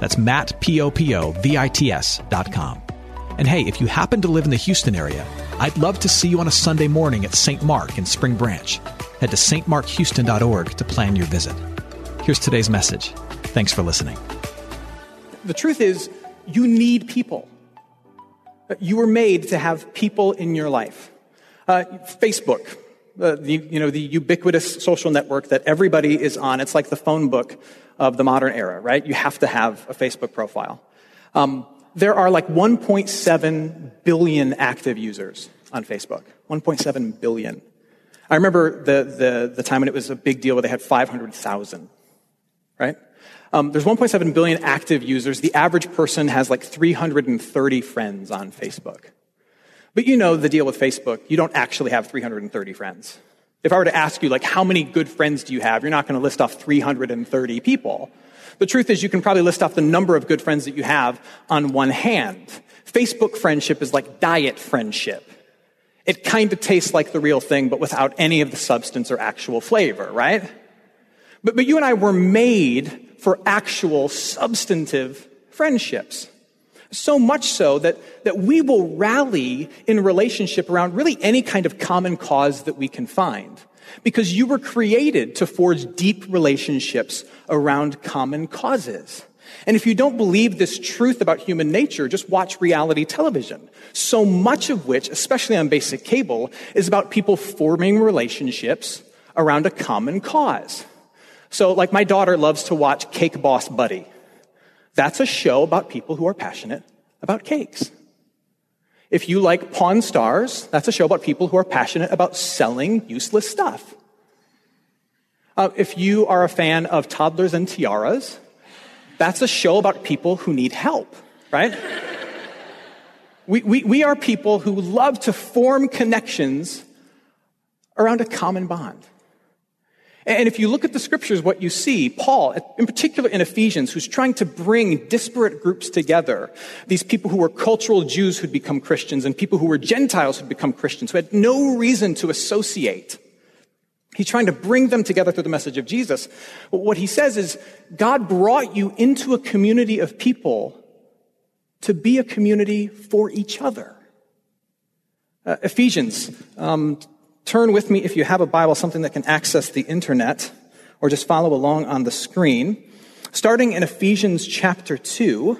That's Matt, P-O-P-O-V-I-T-S dot com. And hey, if you happen to live in the Houston area, I'd love to see you on a Sunday morning at St. Mark in Spring Branch. Head to stmarkhouston.org to plan your visit. Here's today's message. Thanks for listening. The truth is, you need people. You were made to have people in your life. Uh, Facebook, uh, the, you know, the ubiquitous social network that everybody is on. It's like the phone book of the modern era, right? You have to have a Facebook profile. Um, there are like 1.7 billion active users on Facebook. 1.7 billion. I remember the, the, the time when it was a big deal where they had 500,000, right? Um, there's 1.7 billion active users. The average person has like 330 friends on Facebook. But you know the deal with Facebook, you don't actually have 330 friends. If I were to ask you, like, how many good friends do you have? You're not going to list off 330 people. The truth is, you can probably list off the number of good friends that you have on one hand. Facebook friendship is like diet friendship. It kind of tastes like the real thing, but without any of the substance or actual flavor, right? But, but you and I were made for actual substantive friendships. So much so that, that we will rally in relationship around really any kind of common cause that we can find. Because you were created to forge deep relationships around common causes. And if you don't believe this truth about human nature, just watch reality television. So much of which, especially on basic cable, is about people forming relationships around a common cause. So, like my daughter loves to watch Cake Boss Buddy. That's a show about people who are passionate about cakes. If you like Pawn Stars, that's a show about people who are passionate about selling useless stuff. Uh, if you are a fan of Toddlers and Tiaras, that's a show about people who need help, right? we, we, we are people who love to form connections around a common bond. And if you look at the scriptures, what you see, Paul, in particular in Ephesians, who's trying to bring disparate groups together, these people who were cultural Jews who'd become Christians and people who were Gentiles who'd become Christians, who had no reason to associate. He's trying to bring them together through the message of Jesus. What he says is, God brought you into a community of people to be a community for each other. Uh, Ephesians um, Turn with me, if you have a Bible, something that can access the internet, or just follow along on the screen. Starting in Ephesians chapter 2,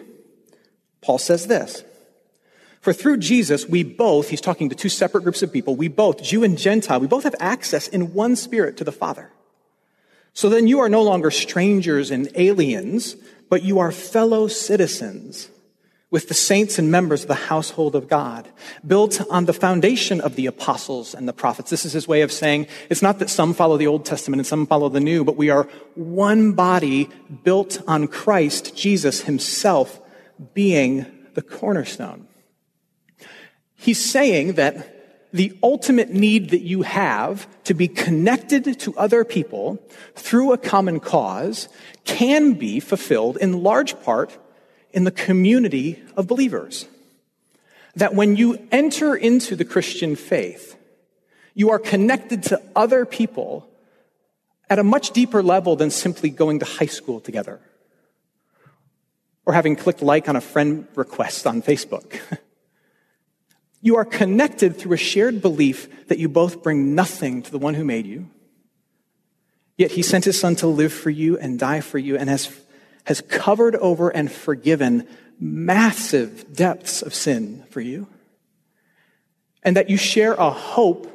Paul says this. For through Jesus, we both, he's talking to two separate groups of people, we both, Jew and Gentile, we both have access in one spirit to the Father. So then you are no longer strangers and aliens, but you are fellow citizens with the saints and members of the household of God, built on the foundation of the apostles and the prophets. This is his way of saying it's not that some follow the Old Testament and some follow the New, but we are one body built on Christ, Jesus himself being the cornerstone. He's saying that the ultimate need that you have to be connected to other people through a common cause can be fulfilled in large part in the community of believers. That when you enter into the Christian faith, you are connected to other people at a much deeper level than simply going to high school together or having clicked like on a friend request on Facebook. you are connected through a shared belief that you both bring nothing to the one who made you. Yet he sent his son to live for you and die for you and has has covered over and forgiven massive depths of sin for you. And that you share a hope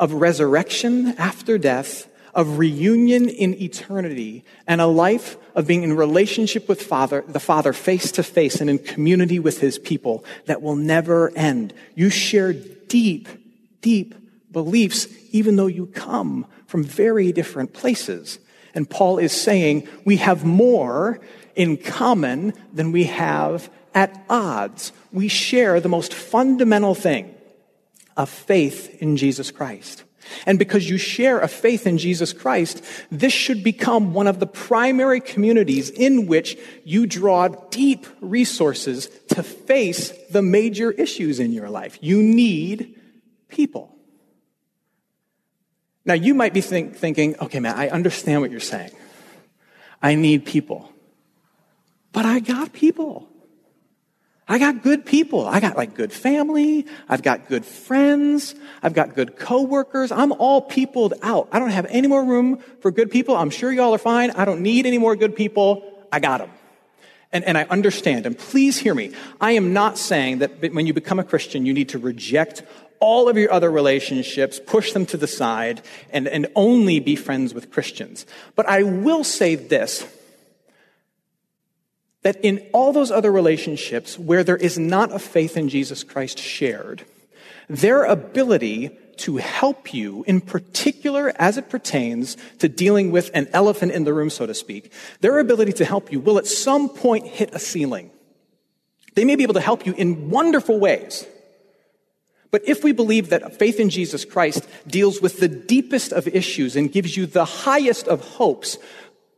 of resurrection after death, of reunion in eternity, and a life of being in relationship with Father, the Father face to face and in community with his people that will never end. You share deep, deep beliefs, even though you come from very different places. And Paul is saying we have more in common than we have at odds. We share the most fundamental thing a faith in Jesus Christ. And because you share a faith in Jesus Christ, this should become one of the primary communities in which you draw deep resources to face the major issues in your life. You need people. Now, you might be think, thinking, okay, man, I understand what you're saying. I need people. But I got people. I got good people. I got like good family. I've got good friends. I've got good coworkers. I'm all peopled out. I don't have any more room for good people. I'm sure y'all are fine. I don't need any more good people. I got them. And, and I understand. And please hear me. I am not saying that when you become a Christian, you need to reject all of your other relationships, push them to the side, and, and only be friends with Christians. But I will say this that in all those other relationships where there is not a faith in Jesus Christ shared, their ability to help you, in particular as it pertains to dealing with an elephant in the room, so to speak, their ability to help you will at some point hit a ceiling. They may be able to help you in wonderful ways. But if we believe that faith in Jesus Christ deals with the deepest of issues and gives you the highest of hopes,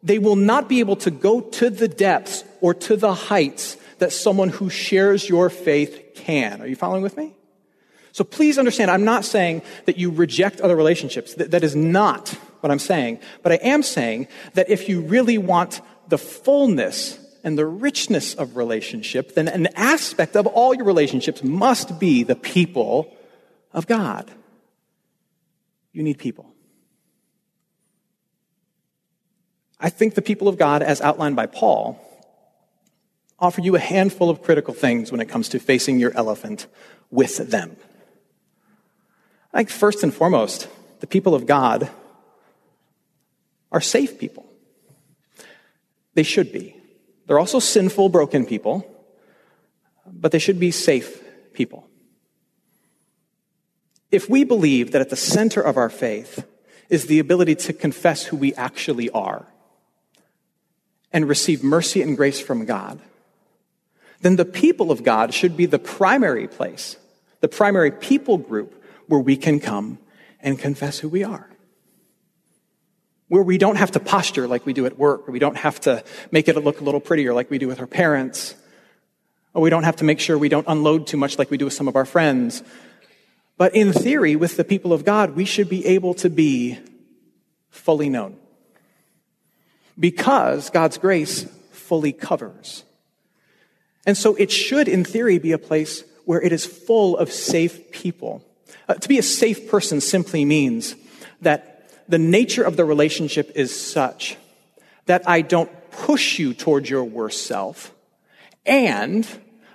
they will not be able to go to the depths or to the heights that someone who shares your faith can. Are you following with me? So please understand, I'm not saying that you reject other relationships. that, that is not what I'm saying. But I am saying that if you really want the fullness and the richness of relationship, then an aspect of all your relationships must be the people of God. You need people. I think the people of God, as outlined by Paul, offer you a handful of critical things when it comes to facing your elephant with them. I think first and foremost, the people of God are safe people. They should be. They're also sinful, broken people, but they should be safe people. If we believe that at the center of our faith is the ability to confess who we actually are, and receive mercy and grace from God, then the people of God should be the primary place, the primary people group where we can come and confess who we are. Where we don't have to posture like we do at work, or we don't have to make it look a little prettier like we do with our parents, or we don't have to make sure we don't unload too much like we do with some of our friends. But in theory, with the people of God, we should be able to be fully known because God's grace fully covers. And so it should, in theory, be a place where it is full of safe people. Uh, to be a safe person simply means that the nature of the relationship is such that I don't push you towards your worst self and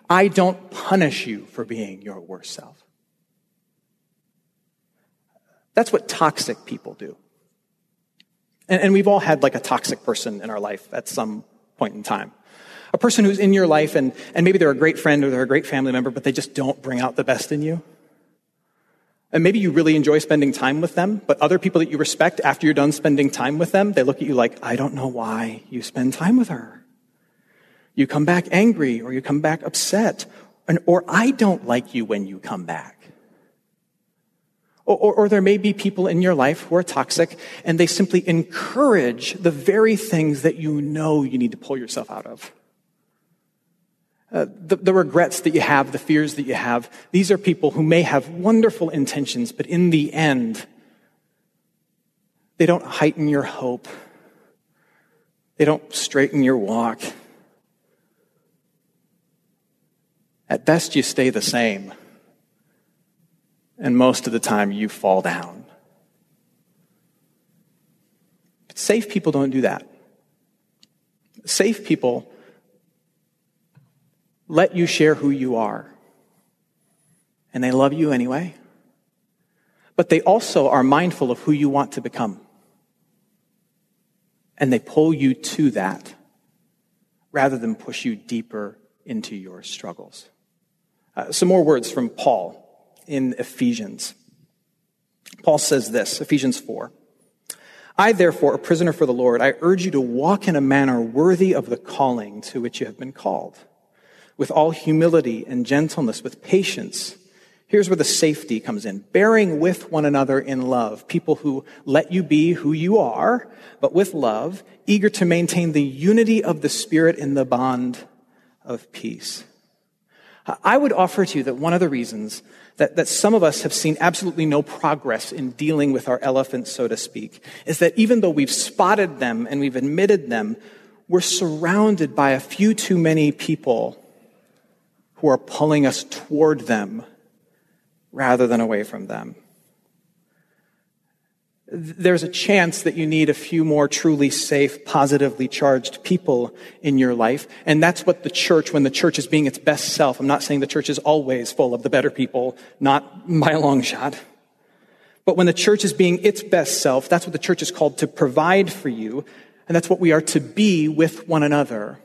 I don't punish you for being your worst self. That's what toxic people do. And, and we've all had like a toxic person in our life at some point in time. A person who's in your life and, and maybe they're a great friend or they're a great family member, but they just don't bring out the best in you. And maybe you really enjoy spending time with them, but other people that you respect after you're done spending time with them, they look at you like, I don't know why you spend time with her. You come back angry or you come back upset, and, or I don't like you when you come back. Or, or, or, there may be people in your life who are toxic and they simply encourage the very things that you know you need to pull yourself out of. Uh, the, the regrets that you have, the fears that you have, these are people who may have wonderful intentions, but in the end, they don't heighten your hope. They don't straighten your walk. At best, you stay the same and most of the time you fall down. But safe people don't do that. Safe people let you share who you are, and they love you anyway. But they also are mindful of who you want to become. And they pull you to that rather than push you deeper into your struggles. Uh, some more words from Paul in Ephesians. Paul says this, Ephesians 4. I, therefore, a prisoner for the Lord, I urge you to walk in a manner worthy of the calling to which you have been called, with all humility and gentleness, with patience. Here's where the safety comes in. Bearing with one another in love. People who let you be who you are, but with love, eager to maintain the unity of the Spirit in the bond of peace. I would offer to you that one of the reasons that, that some of us have seen absolutely no progress in dealing with our elephants, so to speak, is that even though we've spotted them and we've admitted them, we're surrounded by a few too many people who are pulling us toward them rather than away from them there's a chance that you need a few more truly safe, positively charged people in your life. And that's what the church, when the church is being its best self, I'm not saying the church is always full of the better people, not by a long shot. But when the church is being its best self, that's what the church is called to provide for you. And that's what we are to be with one another.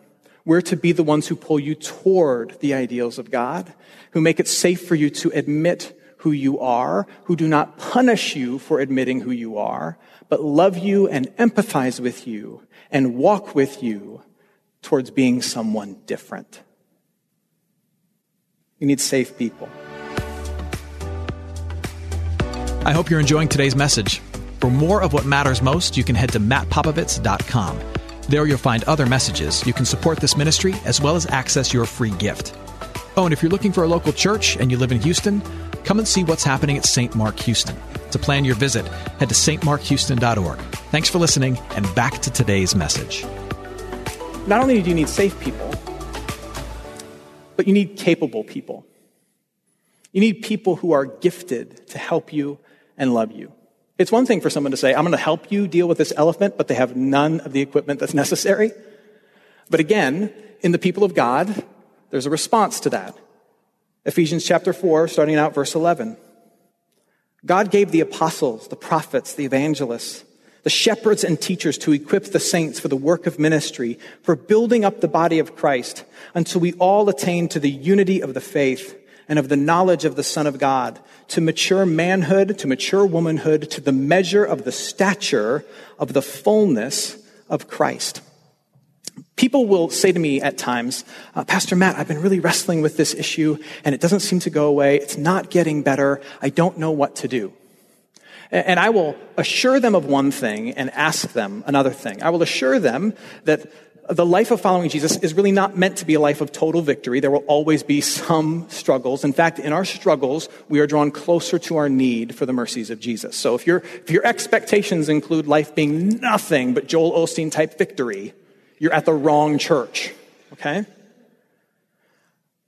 We're to be the ones who pull you toward the ideals of God, who make it safe for you to admit who you are, who do not punish you for admitting who you are, but love you and empathize with you and walk with you towards being someone different. You need safe people. I hope you're enjoying today's message. For more of what matters most, you can head to mattpopovits.com. There you'll find other messages. You can support this ministry as well as access your free gift. Oh, and if you're looking for a local church and you live in Houston, come and see what's happening at St. Mark Houston. To plan your visit, head to stmarkhouston.org. Thanks for listening, and back to today's message. Not only do you need safe people, but you need capable people. You need people who are gifted to help you and love you. It's one thing for someone to say, I'm going to help you deal with this elephant, but they have none of the equipment that's necessary. But again, in the people of God, there's a response to that. Ephesians chapter 4, starting out verse 11. God gave the apostles, the prophets, the evangelists, the shepherds and teachers to equip the saints for the work of ministry, for building up the body of Christ, until we all attain to the unity of the faith and of the knowledge of the Son of God, to mature manhood, to mature womanhood, to the measure of the stature of the fullness of Christ. People will say to me at times, uh, Pastor Matt, I've been really wrestling with this issue and it doesn't seem to go away. It's not getting better. I don't know what to do. And I will assure them of one thing and ask them another thing. I will assure them that the life of following Jesus is really not meant to be a life of total victory. There will always be some struggles. In fact, in our struggles, we are drawn closer to our need for the mercies of Jesus. So if, your if your expectations include life being nothing but Joel Osteen type victory, you're at the wrong church, okay?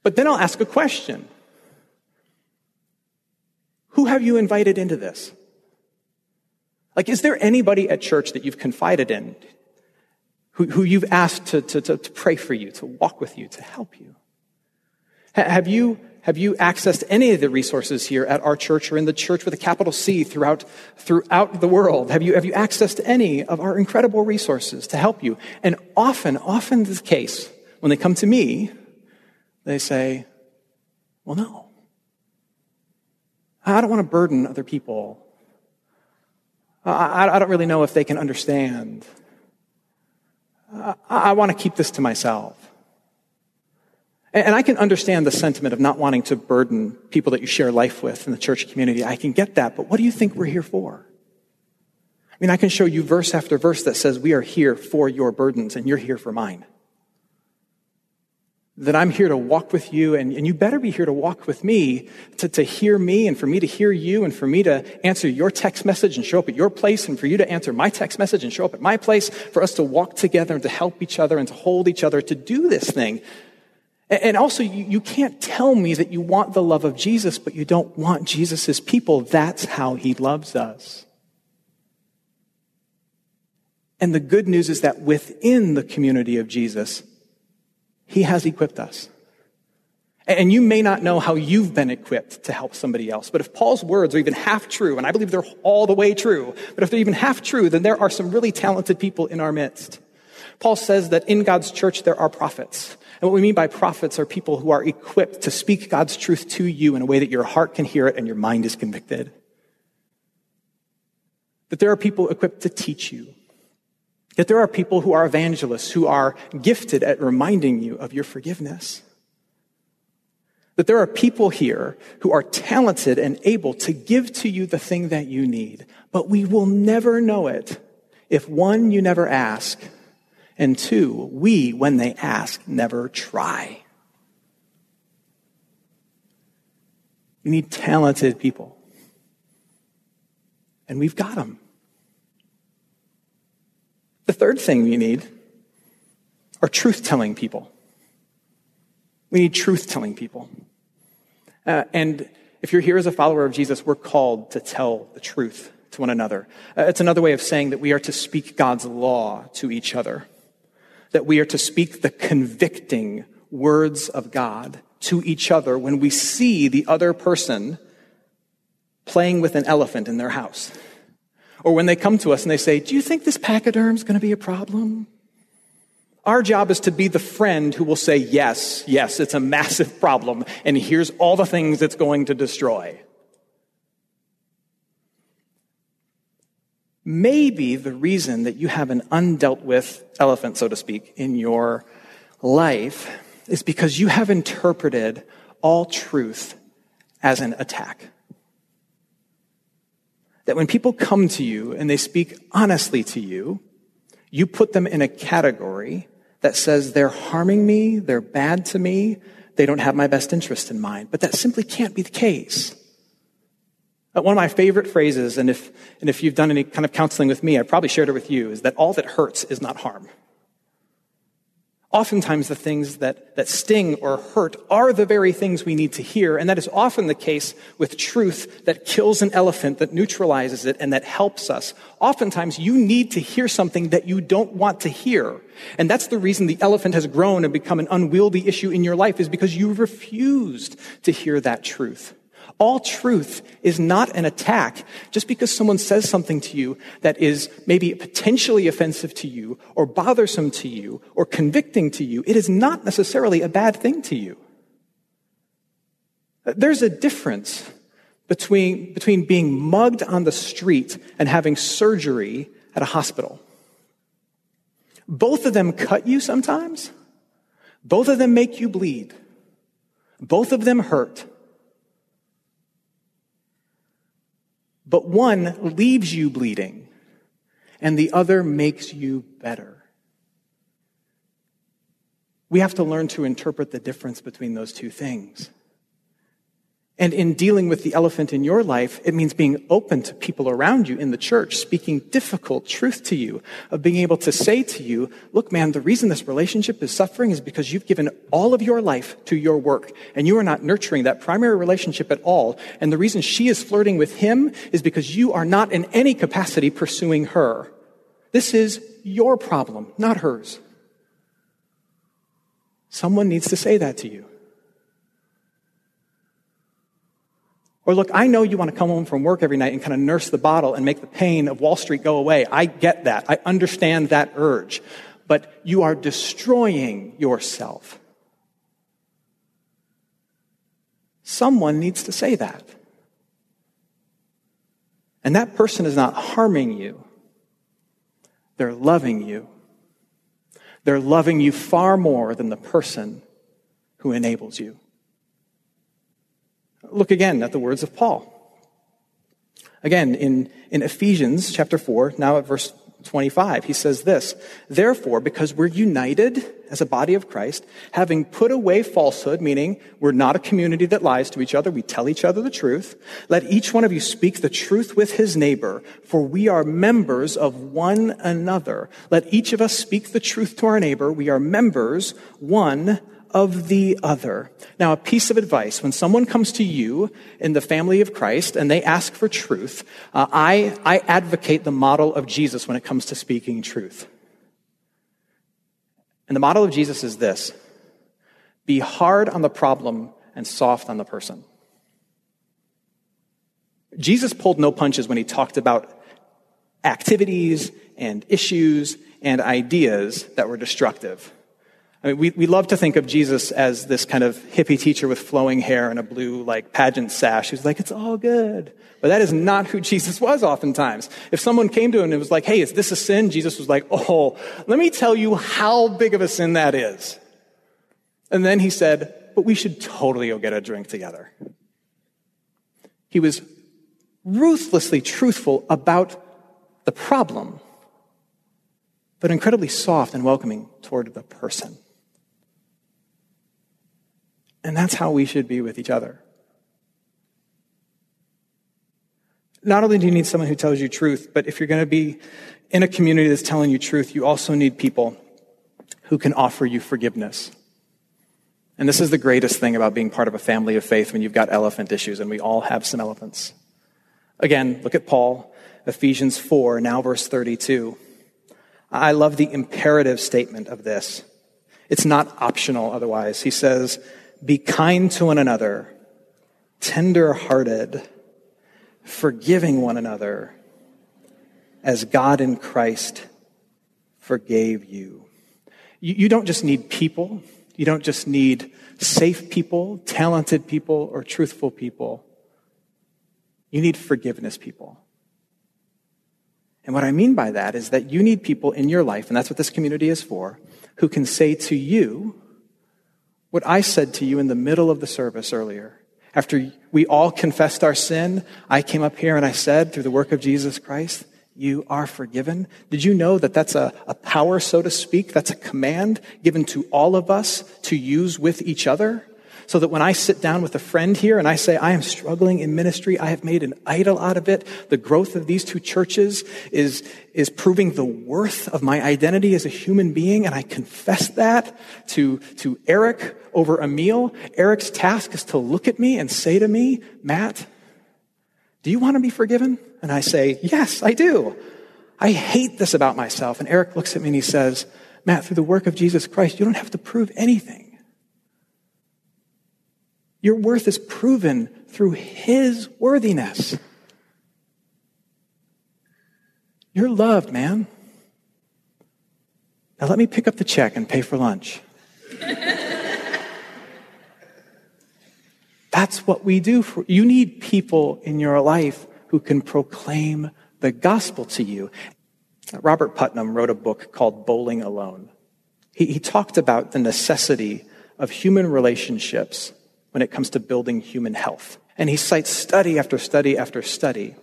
But then I'll ask a question Who have you invited into this? Like, is there anybody at church that you've confided in, who, who you've asked to, to, to, to pray for you, to walk with you, to help you? have you have you accessed any of the resources here at our church or in the church with a capital C throughout, throughout the world? Have you, have you accessed any of our incredible resources to help you? And often, often the case, when they come to me, they say, well, no. I don't want to burden other people. I, I don't really know if they can understand. I, I want to keep this to myself. And I can understand the sentiment of not wanting to burden people that you share life with in the church community. I can get that, but what do you think we're here for? I mean, I can show you verse after verse that says we are here for your burdens and you're here for mine. That I'm here to walk with you and, and you better be here to walk with me, to, to hear me and for me to hear you and for me to answer your text message and show up at your place and for you to answer my text message and show up at my place, for us to walk together and to help each other and to hold each other to do this thing and also, you, can't tell me that you want the love of Jesus, but you don't want Jesus' people. That's how he loves us. And the good news is that within the community of Jesus, he has equipped us. And you may not know how you've been equipped to help somebody else, but if Paul's words are even half true, and I believe they're all the way true, but if they're even half true, then there are some really talented people in our midst. Paul says that in God's church there are prophets. And what we mean by prophets are people who are equipped to speak God's truth to you in a way that your heart can hear it and your mind is convicted. that there are people equipped to teach you, that there are people who are evangelists who are gifted at reminding you of your forgiveness. That there are people here who are talented and able to give to you the thing that you need, but we will never know it if one, you never ask, and two, we, when they ask, never try. We need talented people. And we've got them. The third thing we need are truth telling people. We need truth telling people. Uh, and if you're here as a follower of Jesus, we're called to tell the truth to one another. Uh, it's another way of saying that we are to speak God's law to each other, that we are to speak the convicting words of God to each other when we see the other person playing with an elephant in their house. Or when they come to us and they say, Do you think this pachyderm is going to be a problem? Our job is to be the friend who will say, Yes, yes, it's a massive problem, and here's all the things it's going to destroy. Maybe the reason that you have an undealt with elephant, so to speak, in your life is because you have interpreted all truth as an attack. That when people come to you and they speak honestly to you, you put them in a category that says they're harming me, they're bad to me, they don't have my best interest in mind. But that simply can't be the case. Uh, one of my favorite phrases, and if, and if you've done any kind of counseling with me, I've probably shared it with you, is that all that hurts is not harm. Oftentimes, the things that, that sting or hurt are the very things we need to hear, and that is often the case with truth that kills an elephant, that neutralizes it, and that helps us. Oftentimes, you need to hear something that you don't want to hear. And that's the reason the elephant has grown and become an unwieldy issue in your life, is because you refused to hear that truth. All truth is not an attack. Just because someone says something to you that is maybe potentially offensive to you or bothersome to you or convicting to you, it is not necessarily a bad thing to you. There's a difference between, between being mugged on the street and having surgery at a hospital. Both of them cut you sometimes. Both of them make you bleed. Both of them hurt. But one leaves you bleeding, and the other makes you better. We have to learn to interpret the difference between those two things. And in dealing with the elephant in your life, it means being open to people around you in the church, speaking difficult truth to you, of being able to say to you, look, man, the reason this relationship is suffering is because you've given all of your life to your work and you are not nurturing that primary relationship at all. And the reason she is flirting with him is because you are not in any capacity pursuing her. This is your problem, not hers. Someone needs to say that to you. Or look, I know you want to come home from work every night and kind of nurse the bottle and make the pain of Wall Street go away. I get that. I understand that urge. But you are destroying yourself. Someone needs to say that. And that person is not harming you. They're loving you. They're loving you far more than the person who enables you. Look again at the words of Paul. Again, in, in Ephesians chapter 4, now at verse 25, he says this Therefore, because we're united as a body of Christ, having put away falsehood, meaning we're not a community that lies to each other, we tell each other the truth, let each one of you speak the truth with his neighbor, for we are members of one another. Let each of us speak the truth to our neighbor, we are members one of the other. Now, a piece of advice when someone comes to you in the family of Christ and they ask for truth, uh, I, I advocate the model of Jesus when it comes to speaking truth. And the model of Jesus is this be hard on the problem and soft on the person. Jesus pulled no punches when he talked about activities and issues and ideas that were destructive. I mean, we, we love to think of Jesus as this kind of hippie teacher with flowing hair and a blue, like, pageant sash who's like, it's all good. But that is not who Jesus was oftentimes. If someone came to him and was like, hey, is this a sin? Jesus was like, oh, let me tell you how big of a sin that is. And then he said, but we should totally go get a drink together. He was ruthlessly truthful about the problem, but incredibly soft and welcoming toward the person. And that's how we should be with each other. Not only do you need someone who tells you truth, but if you're going to be in a community that's telling you truth, you also need people who can offer you forgiveness. And this is the greatest thing about being part of a family of faith when you've got elephant issues, and we all have some elephants. Again, look at Paul, Ephesians 4, now verse 32. I love the imperative statement of this. It's not optional otherwise. He says, Be kind to one another, tender hearted, forgiving one another, as God in Christ forgave you. You, you don't just need people, you don't just need safe people, talented people, or truthful people. You need forgiveness people. And what I mean by that is that you need people in your life, and that's what this community is for, who can say to you what I said to you in the middle of the service earlier. After we all confessed our sin, I came up here and I said, through the work of Jesus Christ, you are forgiven. Did you know that that's a, a power, so to speak? That's a command given to all of us to use with each other? So that when I sit down with a friend here and I say, I am struggling in ministry, I have made an idol out of it. The growth of these two churches is, is proving the worth of my identity as a human being. And I confess that to, to Eric over a meal. Eric's task is to look at me and say to me, Matt, do you want to be forgiven? And I say, Yes, I do. I hate this about myself. And Eric looks at me and he says, Matt, through the work of Jesus Christ, you don't have to prove anything. Your worth is proven through His worthiness. You're loved, man. Now let me pick up the check and pay for lunch. That's what we do for you need people in your life who can proclaim the gospel to you. Robert Putnam wrote a book called Bowling Alone. He, he talked about the necessity of human relationships when it comes to building human health. And he cites study after study after study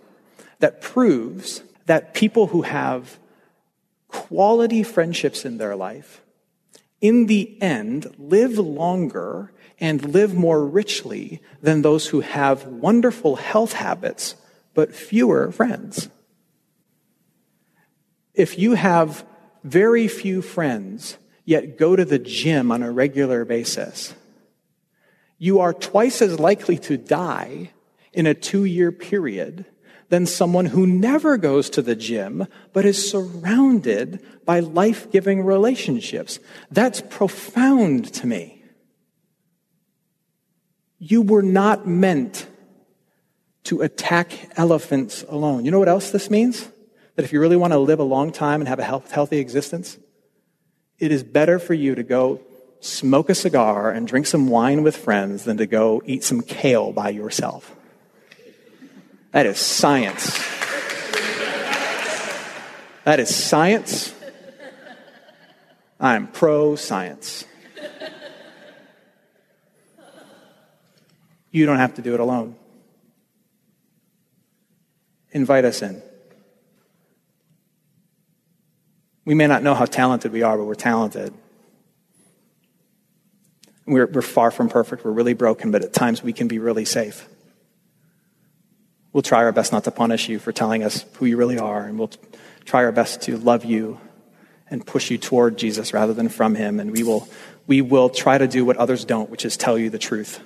that proves that people who have quality friendships in their life, in the end, live longer and live more richly than those who have wonderful health habits but fewer friends. If you have very few friends, yet go to the gym on a regular basis, you are twice as likely to die in a two year period than someone who never goes to the gym but is surrounded by life giving relationships. That's profound to me. You were not meant to attack elephants alone. You know what else this means? That if you really want to live a long time and have a healthy existence, it is better for you to go smoke a cigar and drink some wine with friends than to go eat some kale by yourself. That is science. That is science. I'm pro science. You don't have to do it alone. Invite us in. We may not know how talented we are, but we're talented. We're, we're far from perfect. We're really broken, but at times we can be really safe. We'll try our best not to punish you for telling us who you really are, and we'll try our best to love you and push you toward Jesus rather than from him. And we will, we will try to do what others don't, which is tell you the truth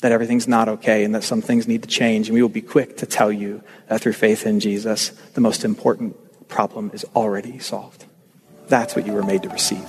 that everything's not okay and that some things need to change. And we will be quick to tell you that through faith in Jesus, the most important problem is already solved. That's what you were made to receive.